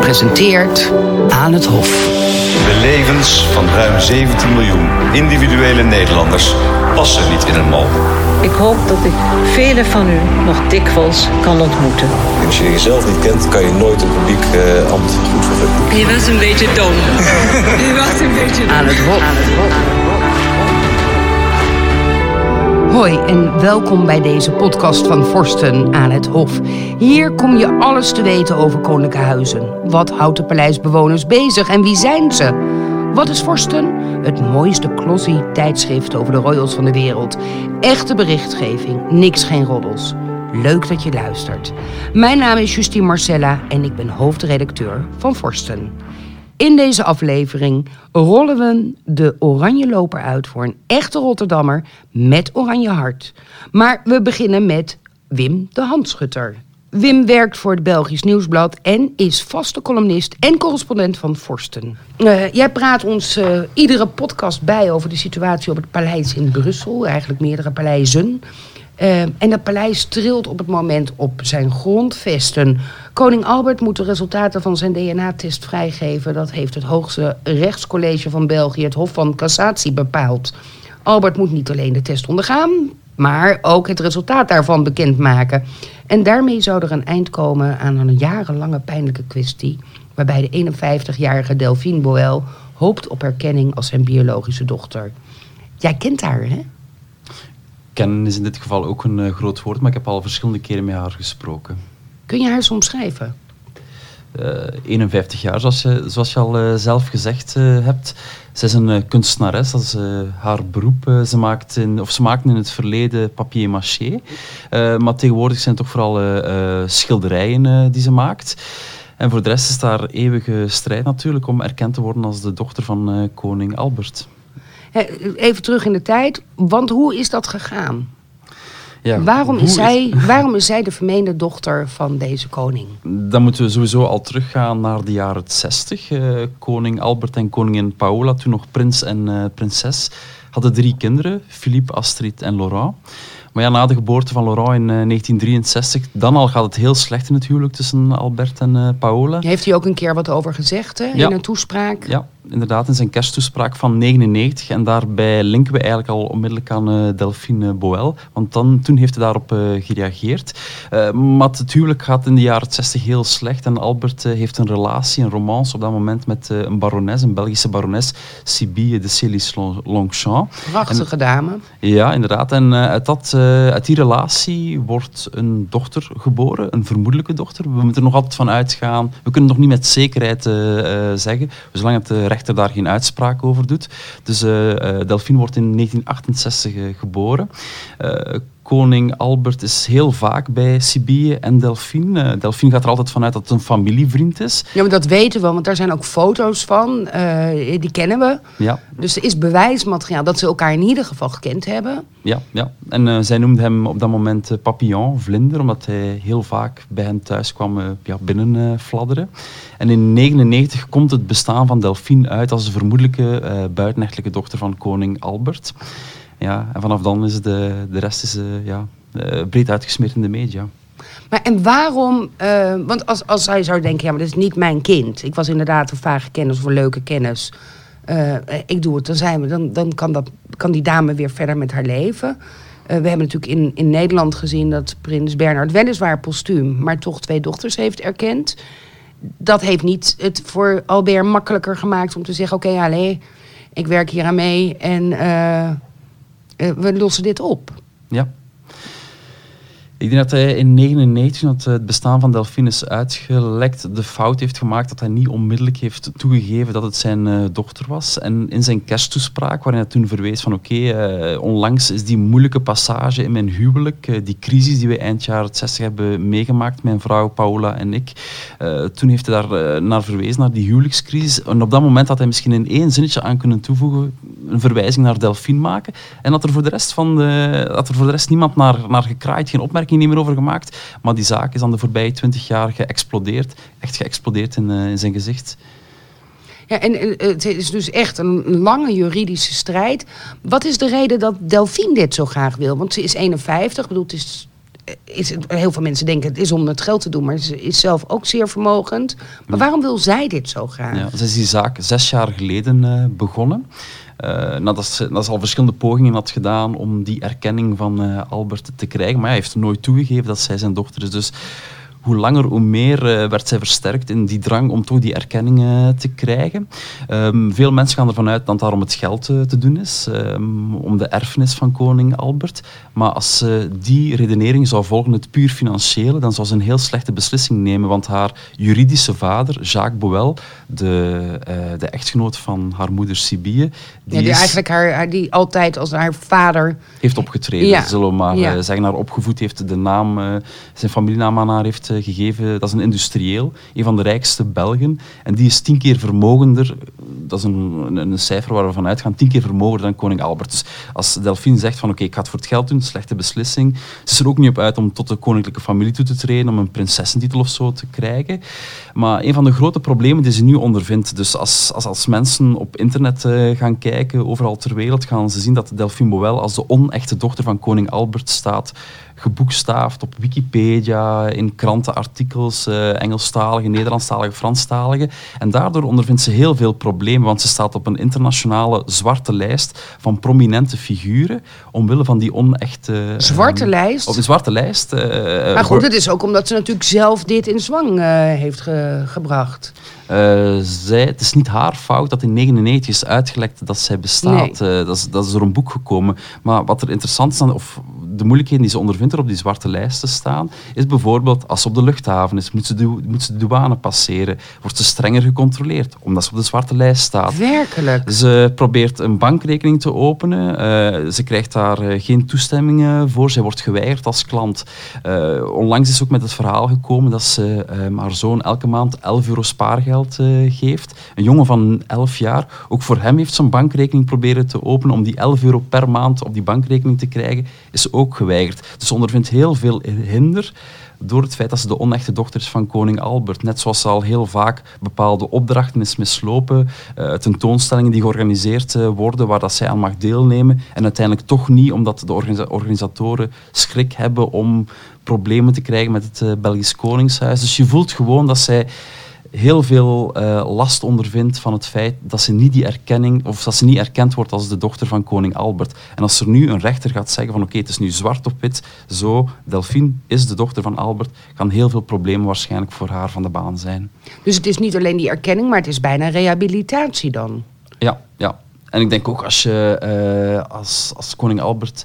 Presenteert Aan het Hof. De levens van ruim 17 miljoen individuele Nederlanders passen niet in een mal. Ik hoop dat ik velen van u nog dikwijls kan ontmoeten. Als je jezelf niet kent, kan je nooit een publiek uh, ambt goed vervullen. Je was een beetje dom. je was een beetje dom. Aan het Hof. Aan het Hof. Hoi en welkom bij deze podcast van Forsten aan het Hof. Hier kom je alles te weten over koninklijke huizen. Wat houdt de paleisbewoners bezig en wie zijn ze? Wat is Forsten? Het mooiste glossy tijdschrift over de royals van de wereld. Echte berichtgeving, niks geen roddels. Leuk dat je luistert. Mijn naam is Justine Marcella en ik ben hoofdredacteur van Forsten. In deze aflevering rollen we de Oranje Loper uit voor een echte Rotterdammer met oranje hart. Maar we beginnen met Wim de Handschutter. Wim werkt voor het Belgisch Nieuwsblad en is vaste columnist en correspondent van Forsten. Uh, jij praat ons uh, iedere podcast bij over de situatie op het paleis in Brussel, eigenlijk meerdere paleizen. Uh, en dat paleis trilt op het moment op zijn grondvesten. Koning Albert moet de resultaten van zijn DNA-test vrijgeven. Dat heeft het hoogste rechtscollege van België, het Hof van Cassatie, bepaald. Albert moet niet alleen de test ondergaan, maar ook het resultaat daarvan bekendmaken. En daarmee zou er een eind komen aan een jarenlange pijnlijke kwestie... waarbij de 51-jarige Delphine Boel hoopt op herkenning als zijn biologische dochter. Jij kent haar, hè? Kennen is in dit geval ook een uh, groot woord, maar ik heb al verschillende keren met haar gesproken. Kun je haar soms schrijven? Uh, 51 jaar, zoals je, zoals je al uh, zelf gezegd uh, hebt. Ze is een kunstenares, dat is haar beroep. ze, maakt in, of ze maakte in het verleden papier-maché. maar tegenwoordig zijn het toch vooral schilderijen die ze maakt. En voor de rest is daar eeuwige strijd natuurlijk om erkend te worden als de dochter van koning Albert. Even terug in de tijd, want hoe is dat gegaan? Ja, waarom, is zij, waarom is zij de vermeende dochter van deze koning? Dan moeten we sowieso al teruggaan naar de jaren 60. Uh, koning Albert en koningin Paola, toen nog prins en uh, prinses, hadden drie kinderen, Philippe, Astrid en Laurent. Maar ja, na de geboorte van Laurent in uh, 1963, dan al gaat het heel slecht in het huwelijk tussen Albert en Paola. Heeft hij ook een keer wat over gezegd hè, ja. in een toespraak? Ja, inderdaad in zijn kersttoespraak van 99. En daarbij linken we eigenlijk al onmiddellijk aan uh, Delphine Boel. Want dan, toen heeft hij daarop uh, gereageerd. Uh, maar het huwelijk gaat in de jaren 60 heel slecht. En Albert heeft een relatie, een romance op dat moment met een barones, een Belgische barones, Sibille de Célis Longchamp. Prachtige dame. Ja, inderdaad. En uit, dat, uit die relatie wordt een dochter geboren, een vermoedelijke dochter. We moeten er nog altijd van uitgaan. We kunnen het nog niet met zekerheid zeggen. Zolang het rechter daar geen uitspraak over doet. Dus uh, Delphine wordt in 1968 uh, geboren. Koning Albert is heel vaak bij Sibille en Delphine. Uh, Delphine gaat er altijd vanuit dat het een familievriend is. Ja, maar dat weten we, want daar zijn ook foto's van. Uh, die kennen we. Ja. Dus er is bewijsmateriaal dat ze elkaar in ieder geval gekend hebben. Ja, ja. en uh, zij noemde hem op dat moment papillon, vlinder, omdat hij heel vaak bij hen thuis kwam ja, binnen fladderen. En in 1999 komt het bestaan van Delphine uit als de vermoedelijke buitenechtelijke dochter van koning Albert. Ja, en vanaf dan is de, de rest is, uh, ja, uh, breed uitgesmeerd in de media. Maar en waarom, uh, want als, als hij zou denken, ja, maar dat is niet mijn kind. Ik was inderdaad een vage kennis of een leuke kennis. ik doe het, dan, zijn we, dan, dan kan, dat, kan die dame weer verder met haar leven. we hebben natuurlijk in, in Nederland gezien dat prins Bernhard weliswaar postuum, maar toch twee dochters heeft erkend. Dat heeft niet het voor Albert makkelijker gemaakt om te zeggen, oké, okay, ik werk hier aan mee en we lossen dit op. Ja. Ik denk dat hij in 1999, dat het bestaan van Delphine is uitgelekt, de fout heeft gemaakt dat hij niet onmiddellijk heeft toegegeven dat het zijn uh, dochter was. En in zijn kersttoespraak, waarin hij toen verwees van oké, uh, onlangs is die moeilijke passage in mijn huwelijk, die crisis die we eind jaren 60 hebben meegemaakt, mijn vrouw Paula en ik, toen heeft hij daar naar verwezen, naar die huwelijkscrisis. En op dat moment had hij misschien in één zinnetje aan kunnen toevoegen, een verwijzing naar Delphine maken. En dat er voor de rest, van de, dat er voor de rest niemand naar, naar gekraaid, geen opmerking niet meer over gemaakt. Maar die zaak is dan de voorbije twintig jaar geëxplodeerd. Echt geëxplodeerd in, uh, in zijn gezicht. Ja, en het is dus echt een lange juridische strijd. Wat is de reden dat Delphine dit zo graag wil? Want ze is 51, bedoel, is is heel veel mensen denken het is om het geld te doen, maar ze is zelf ook zeer vermogend. Maar waarom wil zij dit zo graag? Ja, ze is die zaak zes jaar geleden uh, begonnen. Nadat, ze, nadat ze al verschillende pogingen had gedaan om die erkenning van uh, Albert te krijgen. Maar hij heeft nooit toegegeven dat zij zijn dochter is. Dus hoe langer, hoe meer uh, werd zij versterkt in die drang om toch die erkenning uh, te krijgen. Um, veel mensen gaan ervan uit dat daarom het geld uh, te doen is, um, om de erfenis van koning Albert. Maar als ze die redenering zou volgen, het puur financiële, dan zou ze een heel slechte beslissing nemen, want haar juridische vader, Jacques Boel, de, de echtgenoot van haar moeder Sibille, die, ja, die eigenlijk haar, haar, die altijd als haar vader heeft opgetreden, ja. zullen we maar ja. zeggen, haar opgevoed heeft, de naam, zijn familienaam aan haar heeft gegeven. Dat is een industrieel, een van de rijkste Belgen. En die is tien keer vermogender, dat is een, een, een cijfer waar we vanuit gaan, tien keer vermogender dan koning Albert. Dus als Delphine zegt van oké, ik ga het voor het geld doen, slechte beslissing. Ze is er ook niet op uit om tot de koninklijke familie toe te treden, om een prinsessentitel of zo te krijgen. Maar een van de grote problemen die ze nu ondervindt, dus als, als, als mensen op internet uh, gaan kijken, overal ter wereld, gaan ze zien dat Delphine Boel als de onechte dochter van koning Albert staat geboekstaafd op Wikipedia, in krantenartikels, uh, Engelstalige, Nederlandstalige, Franstalige. En daardoor ondervindt ze heel veel problemen, want ze staat op een internationale zwarte lijst van prominente figuren, omwille van die onechte... Zwarte uh, lijst? Op een zwarte lijst. Uh, maar goed, het is ook omdat ze natuurlijk zelf dit in zwang heeft ge gebracht. Uh, zij, het is niet haar fout dat in 1999 is uitgelekt dat zij bestaat. Nee. Uh, dat, is, dat is door een boek gekomen. Maar wat er interessant is, of de moeilijkheden die ze ondervindt er op die zwarte lijst te staan, is bijvoorbeeld als ze op de luchthaven is, moet ze, de, moet ze de douane passeren, wordt ze strenger gecontroleerd, omdat ze op de zwarte lijst staat. Werkelijk? Ze probeert een bankrekening te openen, uh, ze krijgt daar geen toestemmingen voor, zij wordt geweigerd als klant. onlangs is ook met het verhaal gekomen dat ze haar zoon elke maand 11 euro spaargeld uh, geeft. Een jongen van 11 jaar, ook voor hem heeft zijn bankrekening proberen te openen om die 11 euro per maand op die bankrekening te krijgen, is ook geweigerd. Dus ze ondervindt heel veel hinder door het feit dat ze de onechte dochter is van koning Albert. Net zoals ze al heel vaak bepaalde opdrachten is mislopen, uh, tentoonstellingen die georganiseerd uh, worden waar dat zij aan mag deelnemen en uiteindelijk toch niet, omdat de organisa organisatoren schrik hebben om problemen te krijgen met het Belgisch Koningshuis. Dus je voelt gewoon dat zij heel veel uh, last ondervindt van het feit dat ze niet die erkenning, of dat ze niet erkend wordt als de dochter van koning Albert. En als er nu een rechter gaat zeggen van oké, okay, het is nu zwart op wit, zo, Delphine is de dochter van Albert, kan heel veel problemen waarschijnlijk voor haar van de baan zijn. Dus het is niet alleen die erkenning, maar het is bijna rehabilitatie dan? Ja, ja. En ik denk ook als je uh, als, als koning Albert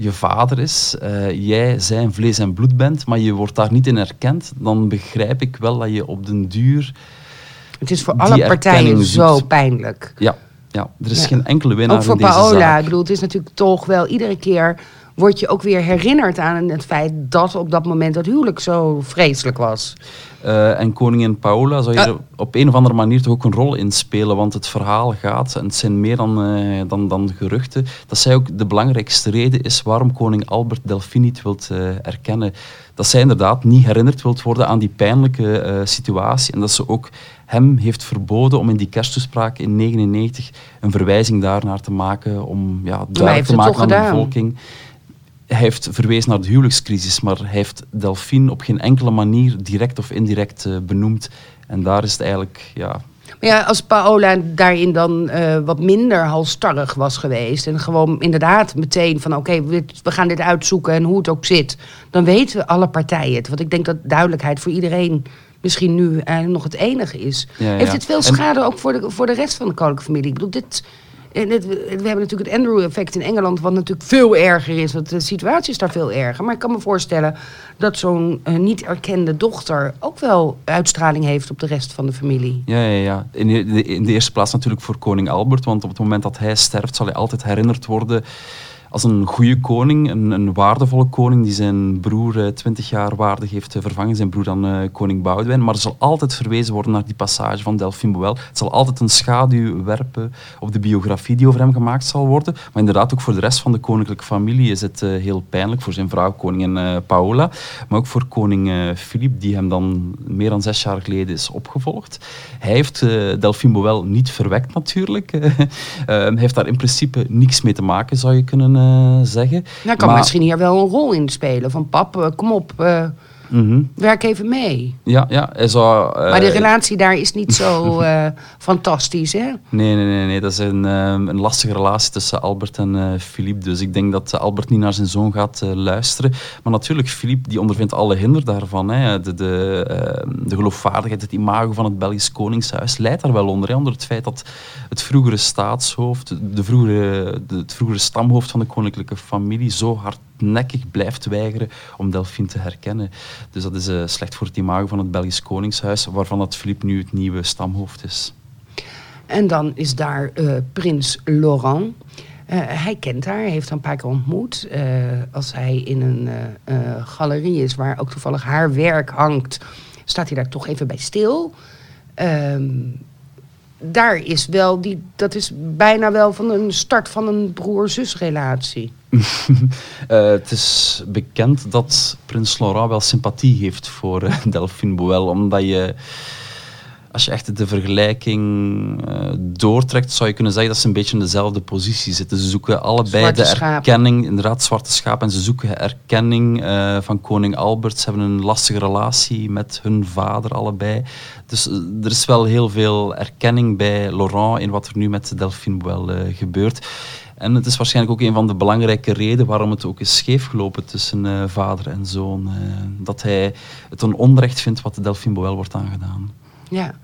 je vader is, uh, jij zijn vlees en bloed bent, maar je wordt daar niet in erkend, dan begrijp ik wel dat je op den duur. Het is voor alle partijen zo pijnlijk. Ja, ja, er is ja. geen enkele winnaar. Ook voor in deze Paola. Zaak. Ik bedoel, het is natuurlijk toch wel iedere keer word je ook weer herinnerd aan het feit dat op dat moment dat huwelijk zo vreselijk was. Uh, en koningin Paola zou je er op een of andere manier toch ook een rol in spelen, want het verhaal gaat, en het zijn meer dan, uh, dan, dan geruchten, dat zij ook de belangrijkste reden is waarom koning Albert Delphine niet wilt uh, erkennen. Dat zij inderdaad niet herinnerd wilt worden aan die pijnlijke situatie en dat ze ook hem heeft verboden om in die kersttoespraak in 1999 een verwijzing daarnaar te maken, om ja, duidelijk te maken aan de bevolking heeft verwezen naar de huwelijkscrisis, maar hij heeft Delphine op geen enkele manier direct of indirect uh, benoemd. En daar is het eigenlijk, ja... Maar ja, als Paola daarin dan uh, wat minder halstarrig was geweest... en gewoon inderdaad meteen van oké, okay, we gaan dit uitzoeken en hoe het ook zit... dan weten alle partijen het. Want ik denk dat duidelijkheid voor iedereen misschien nu eigenlijk nog het enige is. Ja, ja. Heeft het veel schade en... ook voor de, voor de rest van de koninklijke familie? Ik bedoel, dit en het, we hebben natuurlijk het Andrew-effect in Engeland, wat natuurlijk veel erger is. Want de situatie is daar veel erger. Maar ik kan me voorstellen dat zo'n uh, niet erkende dochter ook wel uitstraling heeft op de rest van de familie. Ja, ja, ja. In, de, in de eerste plaats natuurlijk voor koning Albert. Want op het moment dat hij sterft, zal hij altijd herinnerd worden als een goede koning, een, een, waardevolle koning die zijn broer twintig uh, jaar waardig heeft uh, vervangen, zijn broer dan uh, koning Boudewijn. Maar er zal altijd verwezen worden naar die passage van Delphine Boel. Het zal altijd een schaduw werpen op de biografie die over hem gemaakt zal worden. Maar inderdaad, ook voor de rest van de koninklijke familie is het heel pijnlijk. Voor zijn vrouw, koningin Paola. Maar ook voor koning Filip, die hem dan meer dan zes jaar geleden is opgevolgd. Hij heeft Delphine Boel niet verwekt natuurlijk. hij heeft daar in principe niks mee te maken, zou je kunnen eh, zeggen. Nou, kan Maar- misschien hier wel een rol in spelen. Van pap, eh, kom op, Mhm. werk even mee. Ja, ja, eh, maar de relatie daar is niet zo eh, fantastisch, hè? Nee, nee, nee, nee. Dat is een, ehm, een lastige relatie tussen Albert en eh Philippe. Dus ik denk dat Albert niet naar zijn zoon gaat luisteren. Maar natuurlijk, Philippe die ondervindt alle hinder daarvan. Hè. De, de, ehm, de geloofwaardigheid, het imago van het Belgisch Koningshuis leidt daar wel onder. Hè. Onder het feit dat het vroegere staatshoofd, de vroegere, de, het vroegere stamhoofd van de koninklijke familie zo hardnekkig blijft weigeren om Delphine te herkennen. Dus dat is eh, slecht voor het imago van het Belgisch Koningshuis, waarvan dat Philippe nu het nieuwe stamhoofd is. En dan is daar eh, prins Laurent. Eh, hij kent haar, hij heeft haar een paar keer ontmoet. Als hij in een galerie is waar ook toevallig haar werk hangt, staat hij daar toch even bij stil. Ehm, daar is wel, die, dat is bijna wel van een start van een broer-zus-relatie. Eh, het is bekend dat prins Laurent wel sympathie heeft voor eh, Delphine Boel, omdat je, als je echt de vergelijking eh, doortrekt, zou je kunnen zeggen dat ze een beetje in dezelfde positie zitten. Ze zoeken allebei Zwarte de schapen. erkenning, inderdaad zwarte schapen, en ze zoeken erkenning eh, van koning Albert. Ze hebben een lastige relatie met hun vader allebei. Dus eh, er is wel heel veel erkenning bij Laurent in wat er nu met Delphine eh, gebeurt. En het is waarschijnlijk ook een van de belangrijke redenen waarom het ook is scheefgelopen tussen vader en zoon. dat hij het een onrecht vindt wat de Delphine Boel wordt aangedaan. Ja.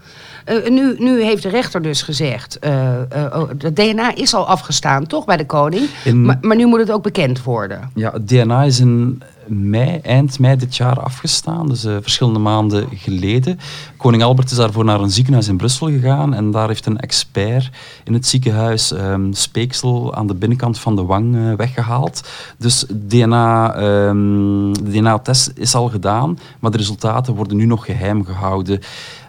Eh, nu, nu heeft de rechter dus gezegd, eh eh, oh, het DNA is al afgestaan, toch, bij de koning? In- Maar, maar nu moet het ook bekend worden. Ja, het DNA is in mei, eind mei dit jaar afgestaan, dus eh, verschillende maanden geleden. Koning Albert is daarvoor naar een ziekenhuis in Brussel gegaan en daar heeft een expert in het ziekenhuis ehm, speeksel aan de binnenkant van de wang eh, weggehaald. Dus DNA, ehm, de DNA-test is al gedaan, maar de resultaten worden nu nog geheim gehouden.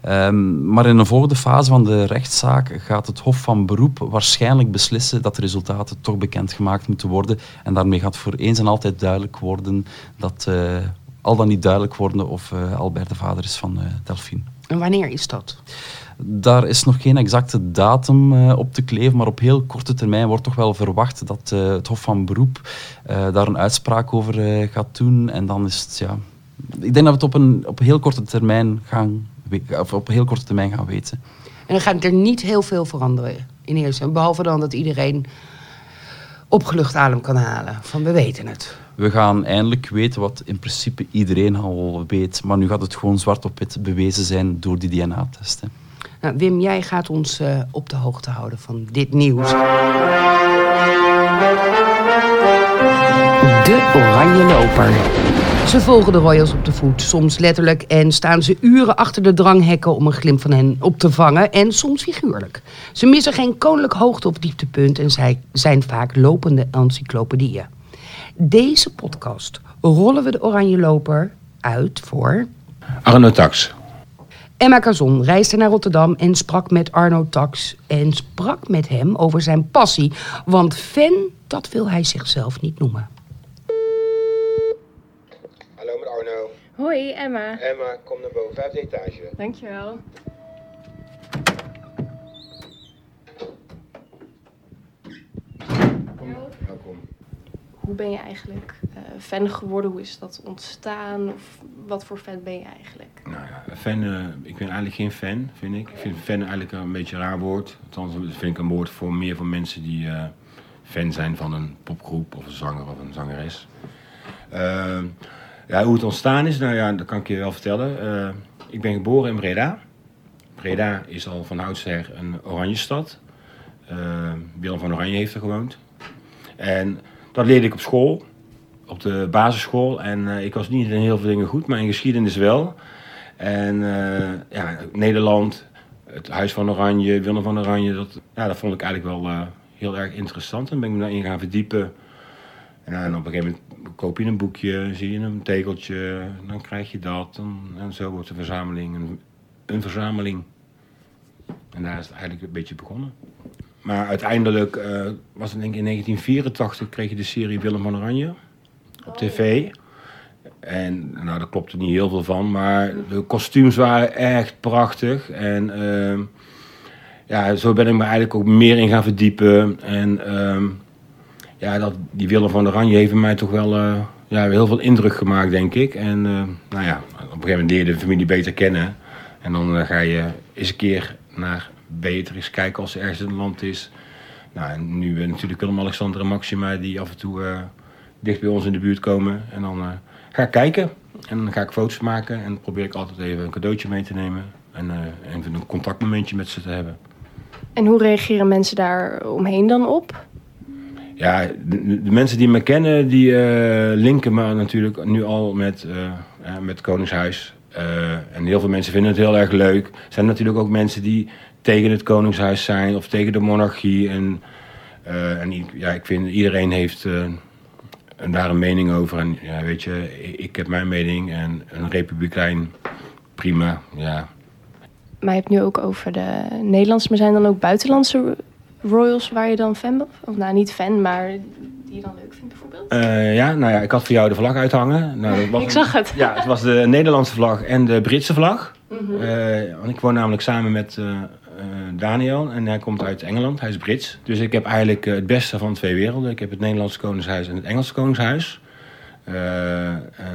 Ehm, maar in een volgende fase van de rechtszaak gaat het Hof van Beroep waarschijnlijk beslissen dat de resultaten toch bekendgemaakt moeten worden. En daarmee gaat voor eens en altijd duidelijk worden dat, eh, al dan niet duidelijk worden of eh, Albert de vader is van eh, Delphine. En wanneer is dat? Daar is nog geen exacte datum op te kleven, maar op heel korte termijn wordt toch wel verwacht dat het Hof van Beroep daar een uitspraak over gaat doen. En dan is het, ja... Ik denk dat we het op een, op een heel korte termijn gaan, of op heel korte termijn gaan weten. En dan gaat er niet heel veel veranderen in eerste. Behalve dan dat iedereen opgelucht adem kan halen. Van we weten het. We gaan eindelijk weten wat in principe iedereen al weet, maar nu gaat het gewoon zwart op wit bewezen zijn door die DNA-testen. Nou, Wim, jij gaat ons eh, op de hoogte houden van dit nieuws. De Oranje Loper. Ze volgen de Royals op de voet, soms letterlijk en staan ze uren achter de dranghekken om een glimp van hen op te vangen en soms figuurlijk. Ze missen geen koninklijk hoogte- of dieptepunt en zij zijn vaak lopende encyclopedieën. Deze podcast rollen we de Oranje Loper uit voor Arno Tax. Emma Cazon reisde naar Rotterdam en sprak met Arno Tax. En sprak met hem over zijn passie. Want fan, dat wil hij zichzelf niet noemen. Hallo met Arno. Hoi Emma. Emma, kom naar boven, vijfde etage. Dankjewel. Welkom. Hoe ben je eigenlijk eh, fan geworden? Hoe is dat ontstaan? Of wat voor fan ben je eigenlijk? Nou ja, fan, eh, ik ben eigenlijk geen fan, vind ik. Ik vind fan eigenlijk een beetje een raar woord. Althans, vind ik een woord voor meer voor mensen die eh, fan zijn van een popgroep of een zanger of een zangeres. Ja, hoe het ontstaan is, nou ja, dat kan ik je wel vertellen. Eh, ik ben geboren in Breda. Breda is al van oudsher een oranje stad. Eh, Willem van Oranje heeft er gewoond. En dat leerde ik op school, op de basisschool. En eh, ik was niet in heel veel dingen goed, maar in geschiedenis wel. En ja, Nederland, het Huis van Oranje, Willem van Oranje, dat, ja, dat vond ik eigenlijk wel heel erg interessant. En ben ik me daarin gaan verdiepen. En, dan op een gegeven moment koop je een boekje, zie je een tegeltje, dan krijg je dat. En, en zo wordt de verzameling een, een verzameling. En daar is het eigenlijk een beetje begonnen. Maar uiteindelijk eh, was het denk ik in 1984 kreeg je de serie Willem van Oranje op tv. En nou, daar klopte niet heel veel van, maar de kostuums waren echt prachtig. En ehm, ja, zo ben ik me eigenlijk ook meer in gaan verdiepen. En ehm, ja, dat, die Willem van Oranje heeft mij toch wel eh, ja, heel veel indruk gemaakt, denk ik. En eh, nou ja, op een gegeven moment leer je de familie beter kennen. En dan eh, ga je eens een keer naar Beatrix kijken als ze ergens in het land is. Nou, en nu natuurlijk Willem-Alexander en Maxima die af en toe dicht bij ons in de buurt komen. En dan ga ik kijken en dan ga ik foto's maken en probeer ik altijd even een cadeautje mee te nemen. En even een contactmomentje met ze te hebben. En hoe reageren mensen daar omheen dan op? Ja, de, mensen die me kennen, die eh, linken me natuurlijk nu al met, ja, met Koningshuis. Eh, en heel veel mensen vinden het heel erg leuk. Er zijn natuurlijk ook mensen die tegen het Koningshuis zijn of tegen de monarchie. En, en ja, ik vind iedereen heeft daar een mening over. En ja, weet je, ik, ik heb mijn mening en een republikein, prima. Ja, Maar je hebt nu ook over de Nederlandse, maar zijn dan ook buitenlandse royals waar je dan fan van? Of nou, niet fan, maar die je dan leuk vindt bijvoorbeeld? Eh, ja, nou ja, ik had voor jou de vlag uithangen. Nou, dat was Ik zag het. Ja, het was de Nederlandse vlag en de Britse vlag. Eh, want ik woon namelijk samen met eh, Daniel en hij komt uit Engeland, hij is Brits. Dus ik heb eigenlijk het beste van twee werelden. Ik heb het Nederlandse Koningshuis en het Engelse Koningshuis.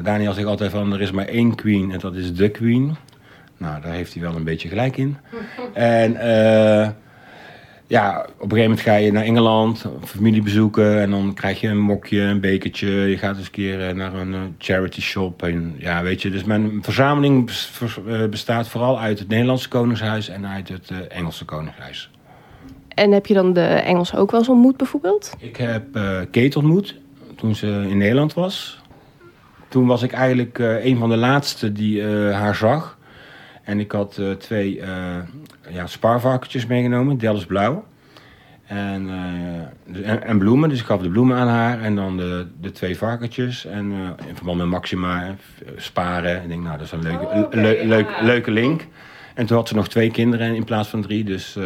Daniel zegt altijd van er is maar één queen en dat is de queen. Nou, daar heeft hij wel een beetje gelijk in. En ja, op een gegeven moment ga je naar Engeland, familie bezoeken en dan krijg je een mokje, een bekertje. Je gaat eens een keer eh, naar een eh, charity shop. En, ja, weet je, dus mijn verzameling eh, bestaat vooral uit het Nederlandse Koningshuis en uit het Engelse Koningshuis. En heb je dan de Engelsen ook wel eens ontmoet bijvoorbeeld? Ik heb eh, Kate ontmoet toen ze in Nederland was. Toen was ik eigenlijk een van de laatste die haar zag. En ik had eh, twee eh ja, spaarvarkentjes meegenomen, Dallas Blauw. En, eh, dus- en, en bloemen, dus ik gaf de bloemen aan haar en dan de, de twee varkentjes. En in verband met Maxima, sparen. Ik denk, nou, dat is een leuke, Oh, oké, le- ja. leuk, leuke link. En toen had ze nog twee kinderen in plaats van drie, dus,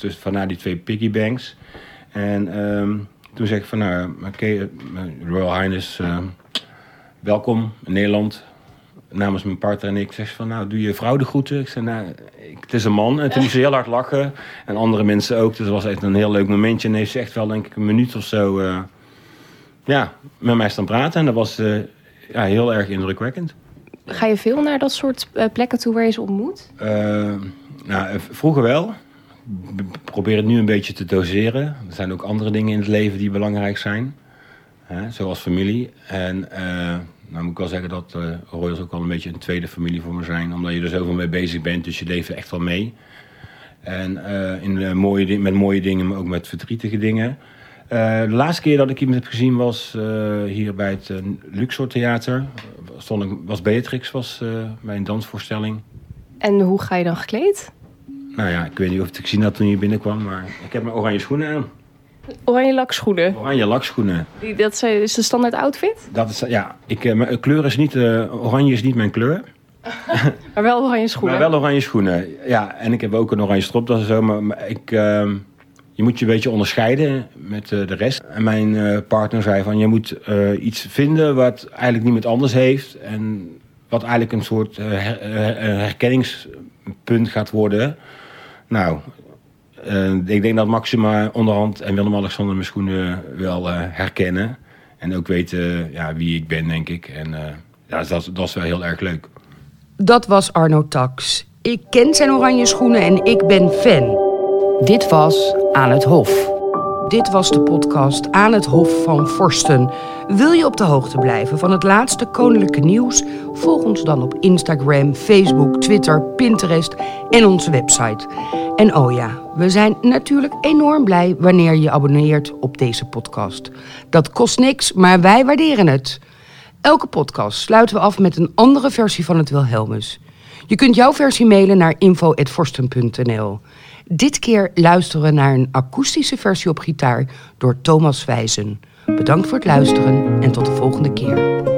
dus vandaar die twee piggy banks. En ehm, toen zeg ik van, nou, oké, Royal Highness, welkom in Nederland. Namens mijn partner en ik zeg ze van, nou, doe je vrouw de groeten? Ik zei, nou, ik, het is een man. En toen moest ze heel hard lachen. En andere mensen ook. Dus het was echt een heel leuk momentje. En heeft ze echt wel, denk ik, een minuut of zo, eh, ja, met mij staan praten. En dat was eh, ja, heel erg indrukwekkend. Ga je veel naar dat soort eh, plekken toe waar je ze ontmoet? Nou, vroeger wel. Ik probeer het nu een beetje te doseren. Er zijn ook andere dingen in het leven die belangrijk zijn. Hè, zoals familie. En nou moet ik wel zeggen dat eh Royals ook wel een beetje een tweede familie voor me zijn. Omdat je er zoveel mee bezig bent. Dus je leeft er echt wel mee. En eh, in, eh, mooie, met mooie dingen, maar ook met verdrietige dingen. De laatste keer dat ik iemand heb gezien was hier bij het Luxor Theater. Stond ik, was Beatrix was, bij een dansvoorstelling. En hoe ga je dan gekleed? Nou ja, ik weet niet of je het gezien had toen je binnenkwam, maar ik heb mijn oranje schoenen aan. Oranje lakschoenen. Oranje lakschoenen. Die- Dat is- is de standaard outfit? Dat is, ja, ik, eh, mijn kleur is niet, eh, oranje is niet mijn kleur. Maar wel oranje schoenen. Maar wel oranje schoenen. Ja, en ik heb ook een oranje stropdas en zo, maar, maar ik, ehm, je moet je een beetje onderscheiden met eh, de rest. En mijn eh, partner zei van, je moet eh, iets vinden wat eigenlijk niemand anders heeft. En wat eigenlijk een soort eh, her- eh, herkenningspunt gaat worden. Nou, eh, ik denk dat Maxima onderhand en Willem-Alexander mijn schoenen wel eh, herkennen. En ook weten ja, wie ik ben, denk ik. En eh, ja, dat, dat is wel heel erg leuk. Dat was Arno Tax. Ik ken zijn oranje schoenen en ik ben fan. Dit was Aan het Hof. Dit was de podcast Aan het Hof van Forsten. Wil je op de hoogte blijven van het laatste koninklijke nieuws? Volg ons dan op Instagram, Facebook, Twitter, Pinterest en onze website. En oh ja, we zijn natuurlijk enorm blij wanneer je abonneert op deze podcast. Dat kost niks, maar wij waarderen het. Elke podcast sluiten we af met een andere versie van het Wilhelmus. Je kunt jouw versie mailen naar info.forsten.nl. Dit keer luisteren naar een akoestische versie op gitaar door Thomas Wijzen. Bedankt voor het luisteren en tot de volgende keer.